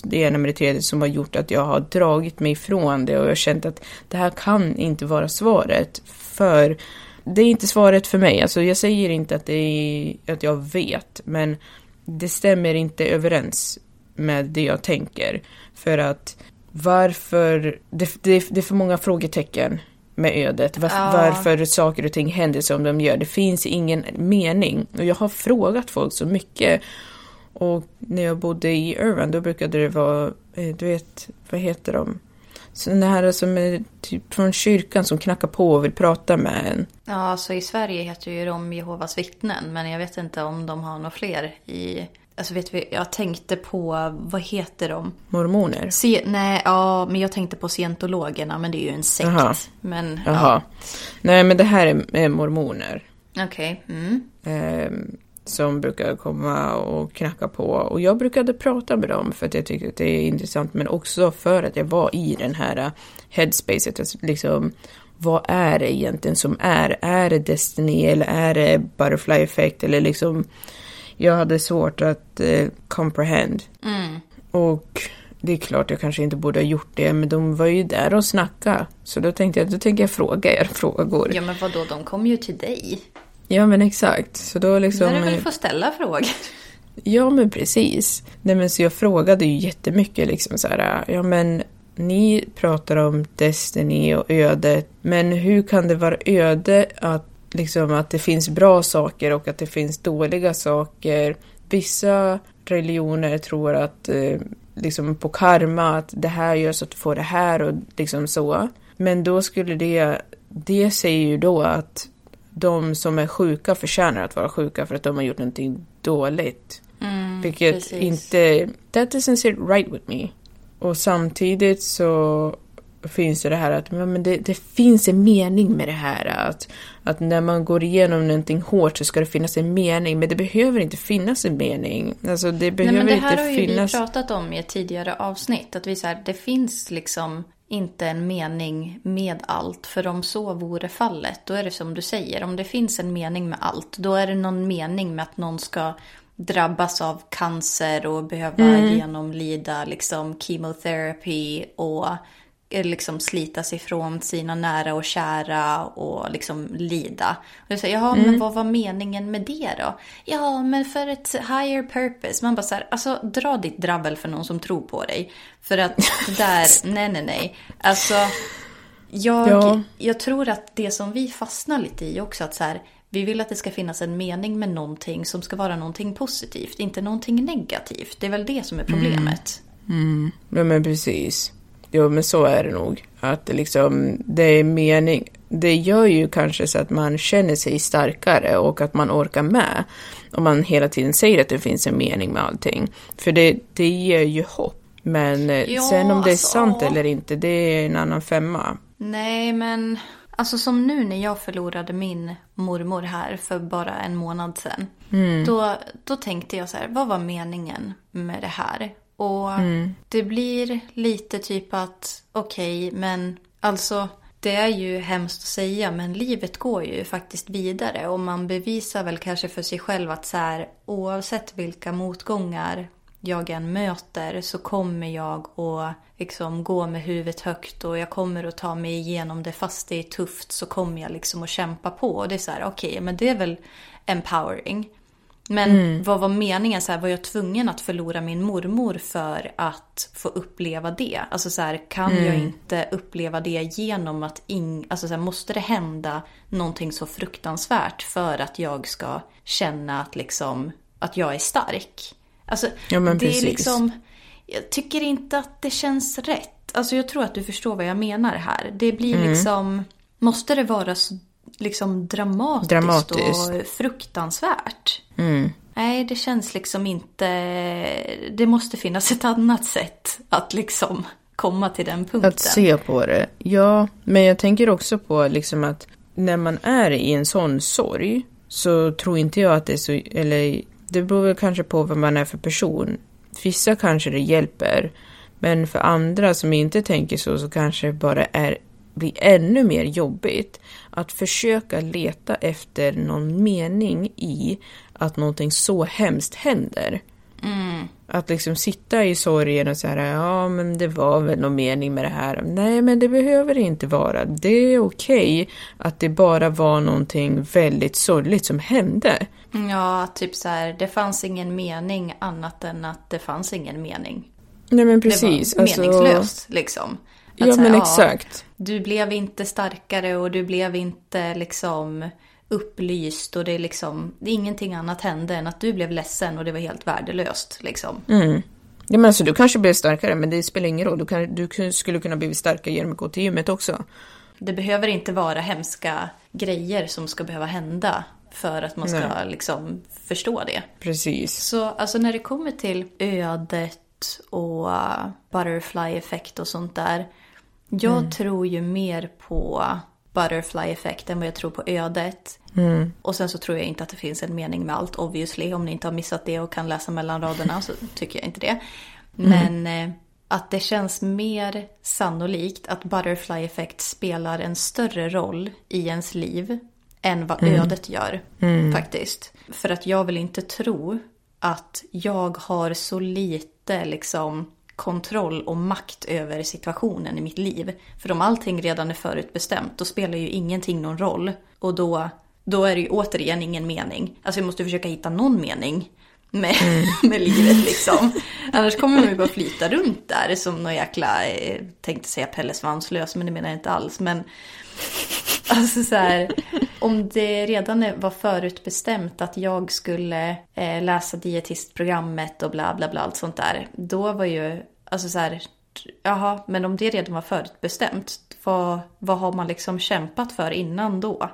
det ena med det tredje som har gjort att jag har dragit mig ifrån det och jag har känt att det här kan inte vara svaret. För det är inte svaret för mig. Alltså jag säger inte att, det är, att jag vet, men det stämmer inte överens med det jag tänker. För att varför, det, det, det är för många frågetecken med ödet. Var, Ja. Varför saker och ting händer som de gör. Det finns ingen mening. Och jag har frågat folk så mycket. Och när jag bodde i Irvine då brukade det vara, eh, du vet, vad heter de? Så den här som är typ från kyrkan som knackar på och vill prata med en. Ja, så i Sverige heter ju de Jehovas vittnen. Men jag vet inte om de har några fler i... Alltså vet vi, jag tänkte på, vad heter de? Mormoner. Se, nej, ja, men jag tänkte på scientologerna, men det är ju en sekt. Jaha. Men, Jaha. Nej men det här är, är mormoner. ja. Okej. Mm. eh, som brukar komma och knacka på. Och jag brukade prata med dem för att jag tyckte att det är intressant, men också för att jag var i den här eh, headspacet. Alltså, liksom, vad är det egentligen som är? Är det Destiny eller är det Butterfly Effect? Eller liksom, jag hade svårt att eh, comprehend. Och det är klart jag kanske inte borde ha gjort det, men de var ju där och snackade. Så då tänkte jag, då tänker jag fråga er <laughs> frågor. Ja, men vadå, de kom ju till dig. Ja men exakt. Så då liksom... När du väl eh, får ställa frågor. Ja, men precis. Nej, men så jag frågade ju jättemycket liksom så här, ja men ni pratar om Destiny och ödet, men hur kan det vara öde att liksom att det finns bra saker och att det finns dåliga saker? Vissa religioner tror att eh, liksom på karma, att det här gör så att du får det här och liksom så. Men då skulle det, det säger ju då att de som är sjuka förtjänar att vara sjuka för att de har gjort någonting dåligt. Vilket precis. inte... That doesn't sit right with me. Och samtidigt så finns det det här att men det, det finns en mening med det här. Att, att när man går igenom någonting hårt så ska det finnas en mening. Men det behöver inte finnas en mening. Alltså det Nej, behöver men det här inte har ju finnas... vi pratat om i ett tidigare avsnitt. Att vi så här, det finns liksom inte en mening med allt. För om så vore fallet, då är det som du säger. Om det finns en mening med allt, då är det någon mening med att någon ska drabbas av cancer och behöva mm. genomlida liksom chemotherapy och liksom slitas ifrån sina nära och kära och liksom lida. Och jag säger, jaha, mm. men vad var meningen med det då? Ja, men för ett higher purpose. Man bara så här, alltså dra ditt drabbel för någon som tror på dig. För att det där, <laughs> nej, nej, nej. Alltså, jag, ja. jag tror att det som vi fastnar lite i också, att så här, vi vill att det ska finnas en mening med någonting som ska vara någonting positivt, inte någonting negativt. Det är väl det som är problemet. Mm. Mm. Ja, men precis. Jo, men så är det nog. Att liksom, det är mening. Det gör ju kanske så att man känner sig starkare och att man orkar med. Om man hela tiden säger att det finns en mening med allting. För det, det ger ju hopp. Men eh, ja, sen om det är alltså, sant eller inte, det är en annan femma. Nej, men Alltså som nu när jag förlorade min mormor här för bara en månad sedan. Mm. Då, då tänkte jag så här, vad var meningen med det här? Och mm. det blir lite typ att, okej, okay, men alltså det är ju hemskt att säga men livet går ju faktiskt vidare och man bevisar väl kanske för sig själv att så här, oavsett vilka motgångar jag än möter så kommer jag att liksom gå med huvudet högt och jag kommer att ta mig igenom det fast det är tufft så kommer jag liksom att kämpa på. Och det är så här, okej, okay, men det är väl empowering. Men mm. vad var meningen? Så här, var jag tvungen att förlora min mormor för att få uppleva det? Alltså så här, kan mm. jag inte uppleva det genom att... In, alltså så här, måste det hända någonting så fruktansvärt för att jag ska känna att, liksom, att jag är stark? Alltså, ja, det precis. är liksom... Jag tycker inte att det känns rätt. Alltså jag tror att du förstår vad jag menar här. Det blir mm. liksom... Måste det vara så liksom dramatiskt, dramatiskt. och fruktansvärt? Mm. Nej, det känns liksom inte... Det måste finnas ett annat sätt att liksom komma till den punkten. Att se på det. Ja, men jag tänker också på liksom att när man är i en sån sorg så tror inte jag att det är så... Eller det beror väl kanske på vad man är för person. Vissa kanske det hjälper, men för andra som inte tänker så, så kanske det bara är, blir ännu mer jobbigt att försöka leta efter någon mening i att någonting så hemskt händer. Mm. Att liksom sitta i sorgen och säga ja men det var väl någon mening med det här. Nej men det behöver det inte vara. Det är okej okay att det bara var någonting väldigt sorgligt som hände. Ja, typ så här, det fanns ingen mening annat än att det fanns ingen mening. Nej men precis. Det var alltså- meningslöst liksom. Att ja men här, exakt. Du blev inte starkare och du blev inte liksom upplyst och det är liksom, det är ingenting annat hände än att du blev ledsen och det var helt värdelöst liksom. Mm. Ja men alltså du kanske blev starkare men det spelar ingen roll, du, kan, du skulle kunna bli starkare genom att gå till gymmet också. Det behöver inte vara hemska grejer som ska behöva hända för att man ska Nej. liksom förstå det. Precis. Så alltså när det kommer till ödet och uh, butterfly-effekt och sånt där. Jag mm. tror ju mer på butterfly-effekt än vad jag tror på ödet. Mm. Och sen så tror jag inte att det finns en mening med allt obviously. Om ni inte har missat det och kan läsa mellan raderna så tycker jag inte det. <laughs> Mm. Men mm. att det känns mer sannolikt att butterfly-effekt spelar en större roll i ens liv än vad mm. ödet gör mm. faktiskt. För att jag vill inte tro att jag har så lite liksom kontroll och makt över situationen i mitt liv. För om allting redan är förutbestämt då spelar ju ingenting någon roll. Och då, då är det ju återigen ingen mening. Alltså jag måste försöka hitta någon mening med, mm. <laughs> med livet liksom. Annars kommer man ju bara flyta runt där som någon jäkla, eh, tänkte säga Pelle Svanslös men det menar jag inte alls. Men Alltså så här, om det redan var förutbestämt att jag skulle eh, läsa dietistprogrammet och bla bla bla allt sånt där. Då var ju, alltså så här, jaha, men om det redan var förutbestämt, vad, vad har man liksom kämpat för innan då?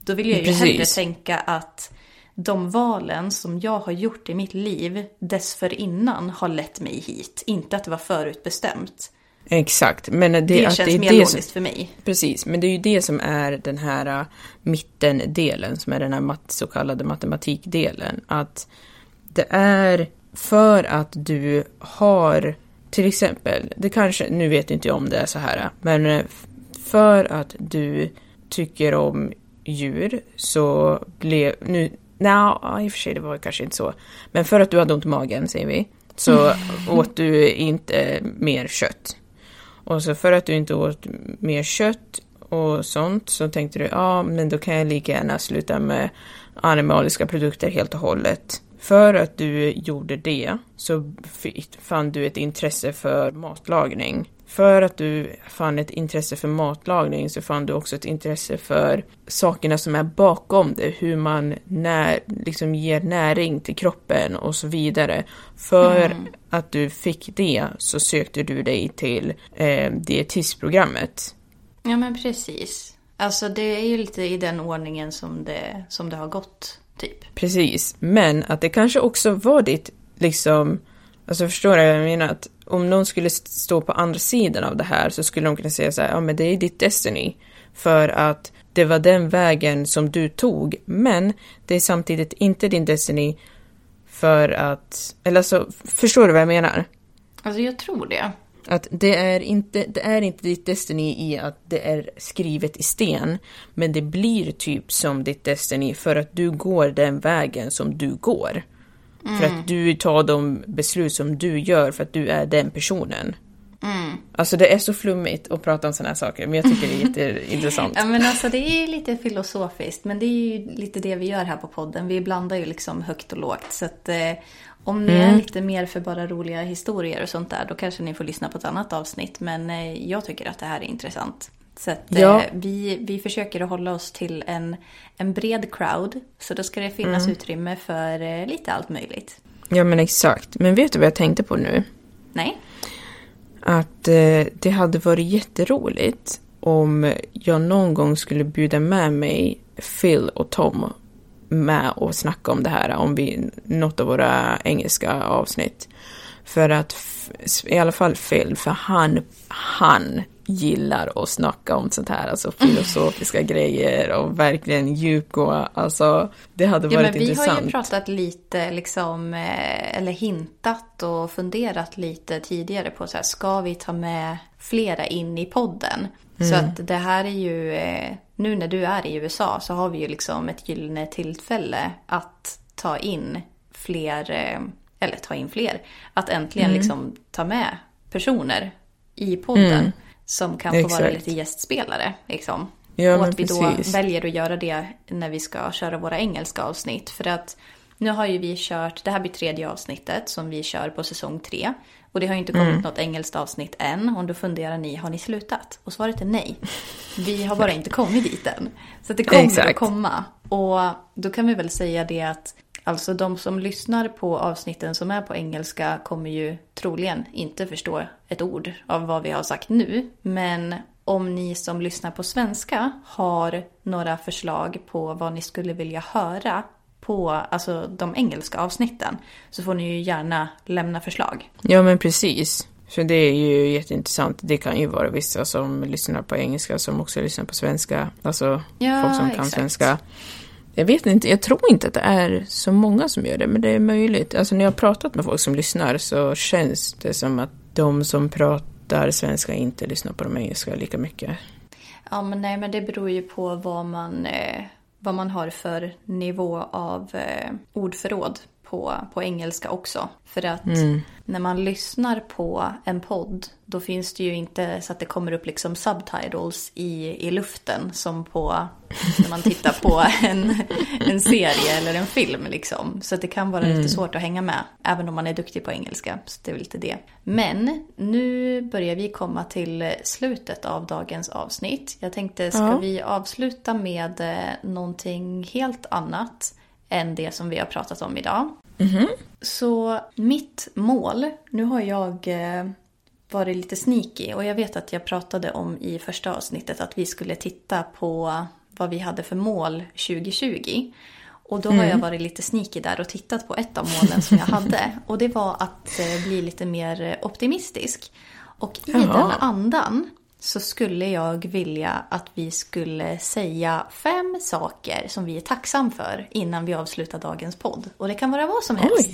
Då vill jag ju Precis. hellre tänka att de valen som jag har gjort i mitt liv dessförinnan har lett mig hit. Inte att det var förutbestämt. Exakt. Men det, det känns det mer det logiskt som, för mig. Precis, men det är ju det som är den här uh, mittendelen, som är den här mat, så kallade matematikdelen. Att det är för att du har, till exempel, det kanske, nu vet inte jag om det är så här, men uh, för att du tycker om djur så blev, nu Nej, i och för sig det var kanske inte så. Men för att du hade ont i magen, säger vi, så <laughs> åt du inte mer kött. Och så för att du inte åt mer kött och sånt så tänkte du, ja men då kan jag lika gärna sluta med animaliska produkter helt och hållet. För att du gjorde det så fann du ett intresse för matlagning. För att du fann ett intresse för matlagning så fann du också ett intresse för sakerna som är bakom det, hur man när, liksom ger näring till kroppen och så vidare. För mm. att du fick det så sökte du dig till eh, dietistprogrammet. Ja men precis. Alltså det är ju lite i den ordningen som det, som det har gått, typ. Precis, men att det kanske också var ditt, liksom, alltså förstår du vad jag menar? Att om någon skulle stå på andra sidan av det här så skulle de kunna säga så här, ja men det är ditt Destiny. För att det var den vägen som du tog, men det är samtidigt inte din Destiny för att, eller så, förstår du vad jag menar? Alltså jag tror det. Att det är, inte, det är inte ditt Destiny i att det är skrivet i sten, men det blir typ som ditt Destiny för att du går den vägen som du går. Mm. För att mm. du tar de beslut som du gör för att du är den personen. Mm. Alltså det är så flummigt att prata om sådana här saker, men jag tycker det är jätteintressant. <laughs> ja men alltså det är lite filosofiskt, men det är ju lite det vi gör här på podden. Vi blandar ju liksom högt och lågt. Så att eh, om ni mm. är lite mer för bara roliga historier och sånt där, då kanske ni får lyssna på ett annat avsnitt. Men eh, jag tycker att det här är intressant. Så att, ja. eh, vi, vi försöker att hålla oss till en, en bred crowd. Så då ska det finnas mm. utrymme för eh, lite allt möjligt. Ja men exakt. Men vet du vad jag tänkte på nu? Nej. Att eh, det hade varit jätteroligt om jag någon gång skulle bjuda med mig Phil och Tom med och snacka om det här, om vi, något av våra engelska avsnitt. För att, i alla fall Phil, för han, han gillar att snacka om sånt här, alltså filosofiska <laughs> grejer och verkligen djupgå, alltså det hade varit ja, men vi intressant. Vi har ju pratat lite liksom, eh, eller hintat och funderat lite tidigare på så här, ska vi ta med flera in i podden? Mm. Så att det här är ju, eh, nu när du är i USA så har vi ju liksom ett gyllene tillfälle att ta in fler, eh, eller ta in fler, att äntligen mm. liksom ta med personer i podden. Mm. Som kan få Exakt. vara lite gästspelare. Liksom. Ja, och att vi då väljer att göra det när vi ska köra våra engelska avsnitt. För att nu har ju vi kört, det här blir tredje avsnittet som vi kör på säsong tre. Och det har ju inte kommit mm. något engelskt avsnitt än. Och då funderar ni, har ni slutat? Och svaret är nej. <laughs> Vi har bara inte kommit dit än. Så det kommer Exakt. att komma. Och då kan vi väl säga det att Alltså de som lyssnar på avsnitten som är på engelska kommer ju troligen inte förstå ett ord av vad vi har sagt nu. Men om ni som lyssnar på svenska har några förslag på vad ni skulle vilja höra på alltså, de engelska avsnitten så får ni ju gärna lämna förslag. Ja men precis. För det är ju jätteintressant. Det kan ju vara vissa som lyssnar på engelska som också lyssnar på svenska. Alltså ja, folk som kan exakt. svenska. Jag vet inte, jag tror inte att det är så många som gör det, men det är möjligt. Alltså när jag har pratat med folk som lyssnar så känns det som att de som pratar svenska inte lyssnar på de engelska lika mycket. Ja, men nej, men det beror ju på vad man, eh, vad man har för nivå av eh, ordförråd på, på engelska också. För att mm. när man lyssnar på en podd då finns det ju inte så att det kommer upp liksom subtitles i, i luften som på när man tittar på <laughs> en, en serie eller en film liksom. Så det kan vara mm. lite svårt att hänga med även om man är duktig på engelska. Så det är väl lite det. Men nu börjar vi komma till slutet av dagens avsnitt. Jag tänkte, ska ja. vi avsluta med eh, någonting helt annat? än det som vi har pratat om idag. Mm-hmm. Så mitt mål, nu har jag eh, varit lite sneaky och jag vet att jag pratade om i första avsnittet att vi skulle titta på vad vi hade för mål 2020. Och då har mm. jag varit lite sneaky där och tittat på ett av målen som jag hade. <laughs> Och det var att eh, bli lite mer optimistisk. Och i Jaha. den andan så skulle jag vilja att vi skulle säga fem saker som vi är tacksam för innan vi avslutar dagens podd. Och det kan vara vad som helst.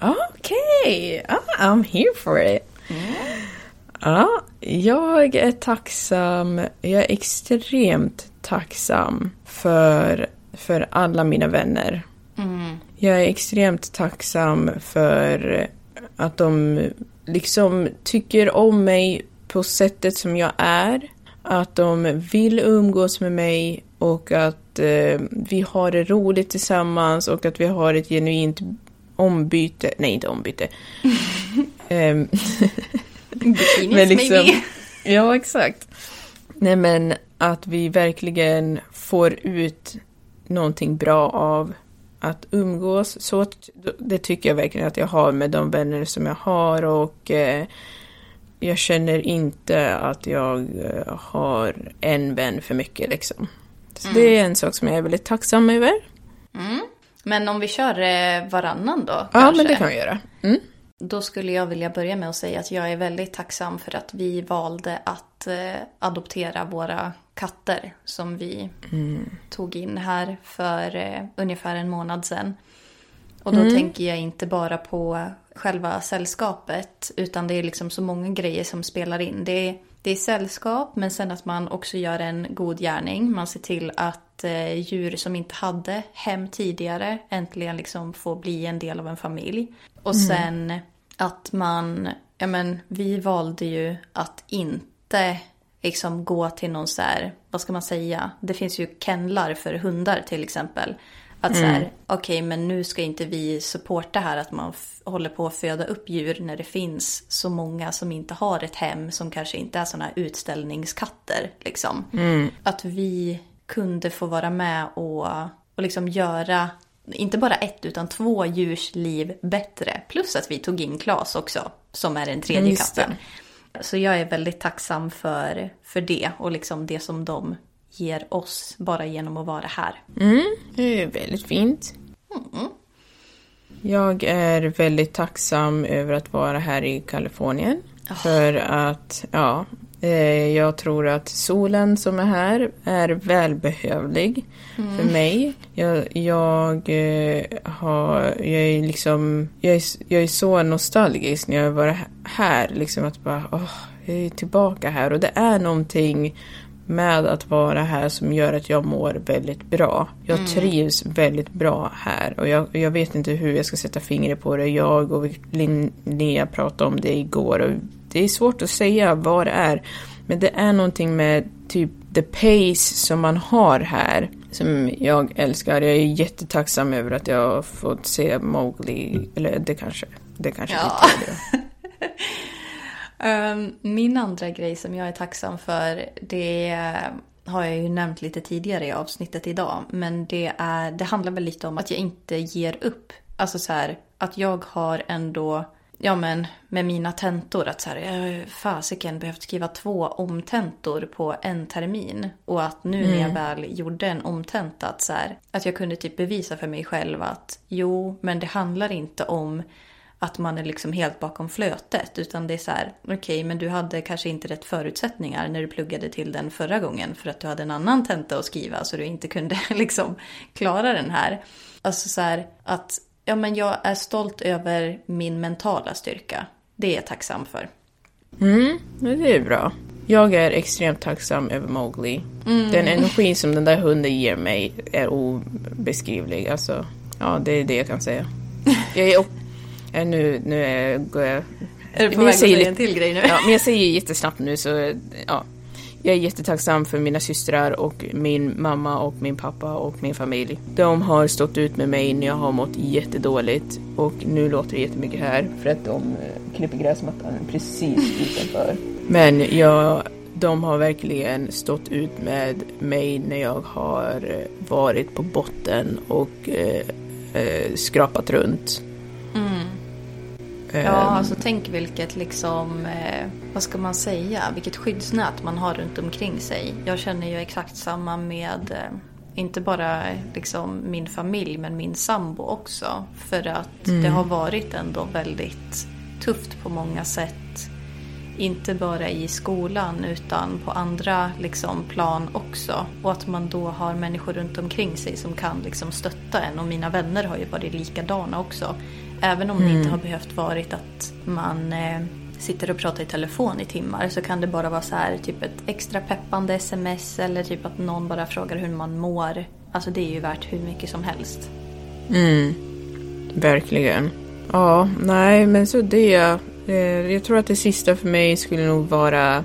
Okej, okay. ah, I'm here for it. Mm. Ja, jag är tacksam, jag är extremt tacksam för, för alla mina vänner. Jag är extremt tacksam för att de liksom tycker om mig på sättet som jag är. Att de vill umgås med mig och att eh, vi har det roligt tillsammans och att vi har ett genuint ombyte. Nej, inte ombyte. <laughs> Bikinis men liksom, maybe. <laughs> ja, exakt. Nej, men att vi verkligen får ut någonting bra av att umgås. Så det tycker jag verkligen att jag har med de vänner som jag har och eh, jag känner inte att jag eh, har en vän för mycket liksom. Så det är en sak som jag är väldigt tacksam över. Men om vi kör eh, varannan då? Ja, kanske? men det kan vi göra. Mm. Då skulle jag vilja börja med att säga att jag är väldigt tacksam för att vi valde att eh, adoptera våra katter som vi tog in här för ungefär en månad sedan. Och då tänker jag inte bara på själva sällskapet utan det är liksom så många grejer som spelar in. Det är, det är sällskap men sen att man också gör en god gärning. Man ser till att eh, djur som inte hade hem tidigare äntligen liksom får bli en del av en familj. Och sen att man, ja men vi valde ju att inte liksom gå till någon så här, vad ska man säga, det finns ju kennlar för hundar till exempel. Att så här, okej men nu ska inte vi supporta här att man håller på att föda upp djur när det finns så många som inte har ett hem som kanske inte är sådana utställningskatter liksom. Att vi kunde få vara med och, och liksom göra inte bara ett utan två djurs liv bättre. Plus att vi tog in Klas också, som är den tredje det. katten. Så jag är väldigt tacksam för, för det och liksom det som de ger oss bara genom att vara här. Det är väldigt fint. Jag är väldigt tacksam över att vara här i Kalifornien. För att, ja, eh, jag tror att solen som är här är välbehövlig för mig. Jag, jag, eh, har, jag är liksom, jag är, jag är så nostalgisk när jag var här. Liksom att bara, åh, jag är tillbaka här. Och det är någonting med att vara här som gör att jag mår väldigt bra. Jag trivs väldigt bra här och jag, jag vet inte hur jag ska sätta fingret på det. Jag och Linnea pratade om det igår och det är svårt att säga vad det är. Men det är någonting med typ the pace som man har här som jag älskar. Jag är jättetacksam över att jag har fått se Mowgli, eller det kanske, det kanske Ja. är det. <laughs> Ehm, Min andra grej som jag är tacksam för, det har jag ju nämnt lite tidigare i avsnittet idag. Men det, är, det handlar väl lite om att jag inte ger upp. Alltså så här, att jag har ändå, ja men med mina tentor, att så här, jag fasiken behövt skriva två omtentor på en termin. Och att nu när jag väl gjorde en omtenta, att, så här, att jag kunde typ bevisa för mig själv att jo, men det handlar inte om att man är liksom helt bakom flötet. Utan det är så här, okej men du hade kanske inte rätt förutsättningar när du pluggade till den förra gången. För att du hade en annan tenta att skriva så du inte kunde <laughs> liksom klara den här. Alltså så här att, ja men jag är stolt över min mentala styrka. Det är jag tacksam för. Mm, det är bra. Jag är extremt tacksam över Mowgli. Den energi som den där hunden ger mig är obeskrivlig. Alltså, ja, det är det jag kan säga. Jag är, nu, nu är, går jag... Är du på väg att säga en till grej nu? Ja, men jag säger jättesnabbt nu så, ja. Jag är jättetacksam för mina systrar och min mamma och min pappa och min familj. De har stått ut med mig när jag har mått jättedåligt och nu låter det jättemycket här för att de eh, klipper gräsmattan precis utanför. Men jag, de har verkligen stått ut med mig när jag har eh, varit på botten och eh, eh, skrapat runt. Ja, Ehm, alltså tänk vilket liksom, eh, vad ska man säga, vilket skyddsnät man har runt omkring sig. Jag känner ju exakt samma med, eh, inte bara liksom min familj, men min sambo också. För att det har varit ändå väldigt tufft på många sätt. Inte bara i skolan utan på andra liksom, plan också. Och att man då har människor runt omkring sig som kan liksom, stötta en. Och mina vänner har ju varit likadana också. Även om det inte har behövt varit att man eh, sitter och pratar i telefon i timmar så kan det bara vara så här typ ett extra peppande sms eller typ att någon bara frågar hur man mår. Alltså det är ju värt hur mycket som helst. Mm. Verkligen. Ja, nej, men så det. Eh, jag tror att det sista för mig skulle nog vara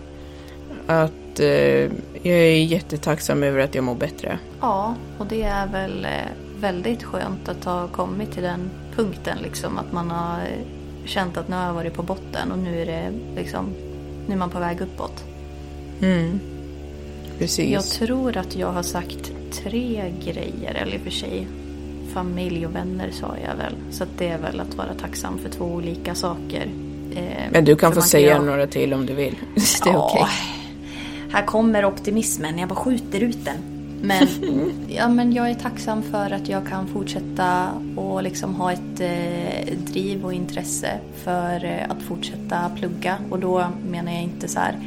att eh, jag är jättetacksam över att jag mår bättre. Ja, och det är väl eh, väldigt skönt att ha kommit till den punkten liksom. Att man har känt att nu har jag varit på botten och nu är det liksom, nu är man på väg uppåt. Mm. Precis. Jag tror att jag har sagt tre grejer, eller i och för sig familj och vänner sa jag väl. Så det är väl att vara tacksam för två olika saker. Eh, Men du kan få säga jag... några till om du vill. <laughs> det är ja. Okay. Här kommer optimismen, jag bara skjuter ut den. Men, ja, men jag är tacksam för att jag kan fortsätta och liksom ha ett eh, driv och intresse för eh, att fortsätta plugga. Och då menar jag inte så här,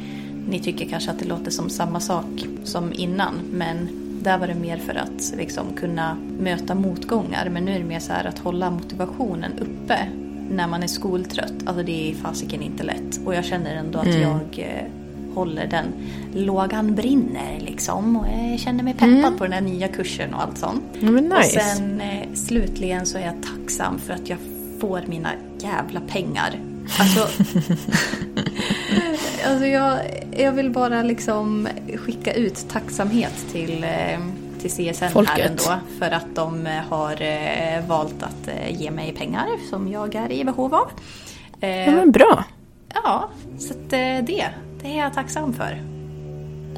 ni tycker kanske att det låter som samma sak som innan, men där var det mer för att liksom kunna möta motgångar. Men nu är det mer så här att hålla motivationen uppe när man är skoltrött. Alltså det är fasiken inte lätt. Och jag känner ändå att mm. jag eh, håller den. Lågan brinner liksom. Och jag känner mig peppad mm. på den här nya kursen och allt sånt. Mm, nice. Och sen eh, slutligen så är jag tacksam för att jag får mina jävla pengar. Alltså, <laughs> alltså jag, jag vill bara liksom skicka ut tacksamhet till, eh, till CSN Folket. här ändå. För att de har eh, valt att eh, ge mig pengar som jag är i behov av. Ja men bra. Ja, så det, det är jag tacksam för.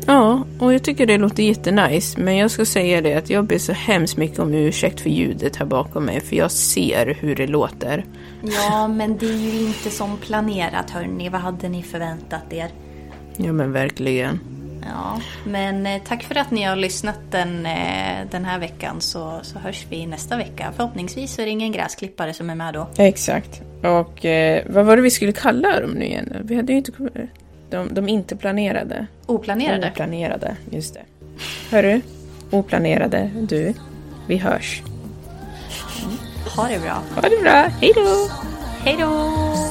Ja, och jag tycker det låter jättenice. Men jag ska säga det att jag ber så hemskt mycket om ursäkt för ljudet här bakom mig. För jag ser hur det låter. Ja, men det är ju inte som planerat hörni. Vad hade ni förväntat er? Ja, men verkligen. Ja, men eh, tack för att ni har lyssnat den, eh, den här veckan så, så hörs vi nästa vecka. Förhoppningsvis är det ingen gräsklippare som är med då. Exakt. Och eh, vad var det vi skulle kalla dem nu igen? Vi hade ju inte de, de inte planerade. Oplanerade? Oplanerade, just det. Hörru, oplanerade, du. Vi hörs. Ha det bra. Ha det bra. Hej då. Hej då.